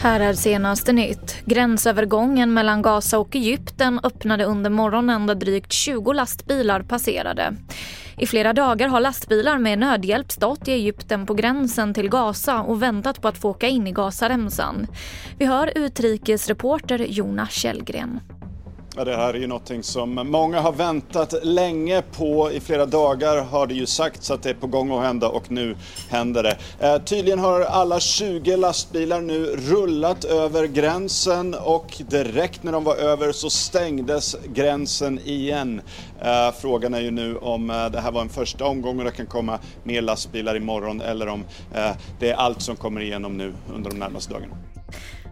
Här är senaste nytt. Gränsövergången mellan Gaza och Egypten öppnade under morgonen där drygt 20 lastbilar passerade. I flera dagar har lastbilar med nödhjälp stått i Egypten på gränsen till Gaza och väntat på att få åka in i Gazaremsan. Vi hör utrikesreporter Jonas Källgren. Ja, det här är ju någonting som många har väntat länge på. I flera dagar har det ju sagts att det är på gång att hända och nu händer det. Eh, tydligen har alla 20 lastbilar nu rullat över gränsen och direkt när de var över så stängdes gränsen igen. Eh, frågan är ju nu om eh, det här var en första omgång och det kan komma mer lastbilar imorgon eller om eh, det är allt som kommer igenom nu under de närmaste dagarna.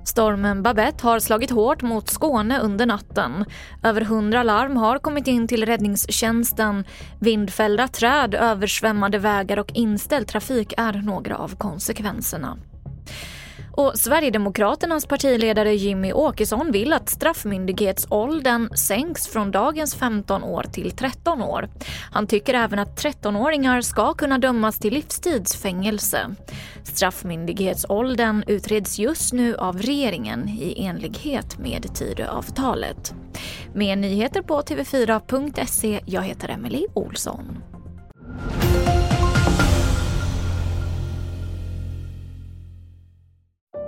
Stormen Babette har slagit hårt mot Skåne under natten. Över hundra larm har kommit in till räddningstjänsten. Vindfällda träd, översvämmade vägar och inställd trafik är några av konsekvenserna. Och Sverigedemokraternas partiledare Jimmy Åkesson vill att straffmyndighetsåldern sänks från dagens 15 år till 13 år. Han tycker även att 13-åringar ska kunna dömas till livstidsfängelse. Straffmyndighetsåldern utreds just nu av regeringen i enlighet med Tidöavtalet. Mer nyheter på tv4.se. Jag heter Emily Olsson.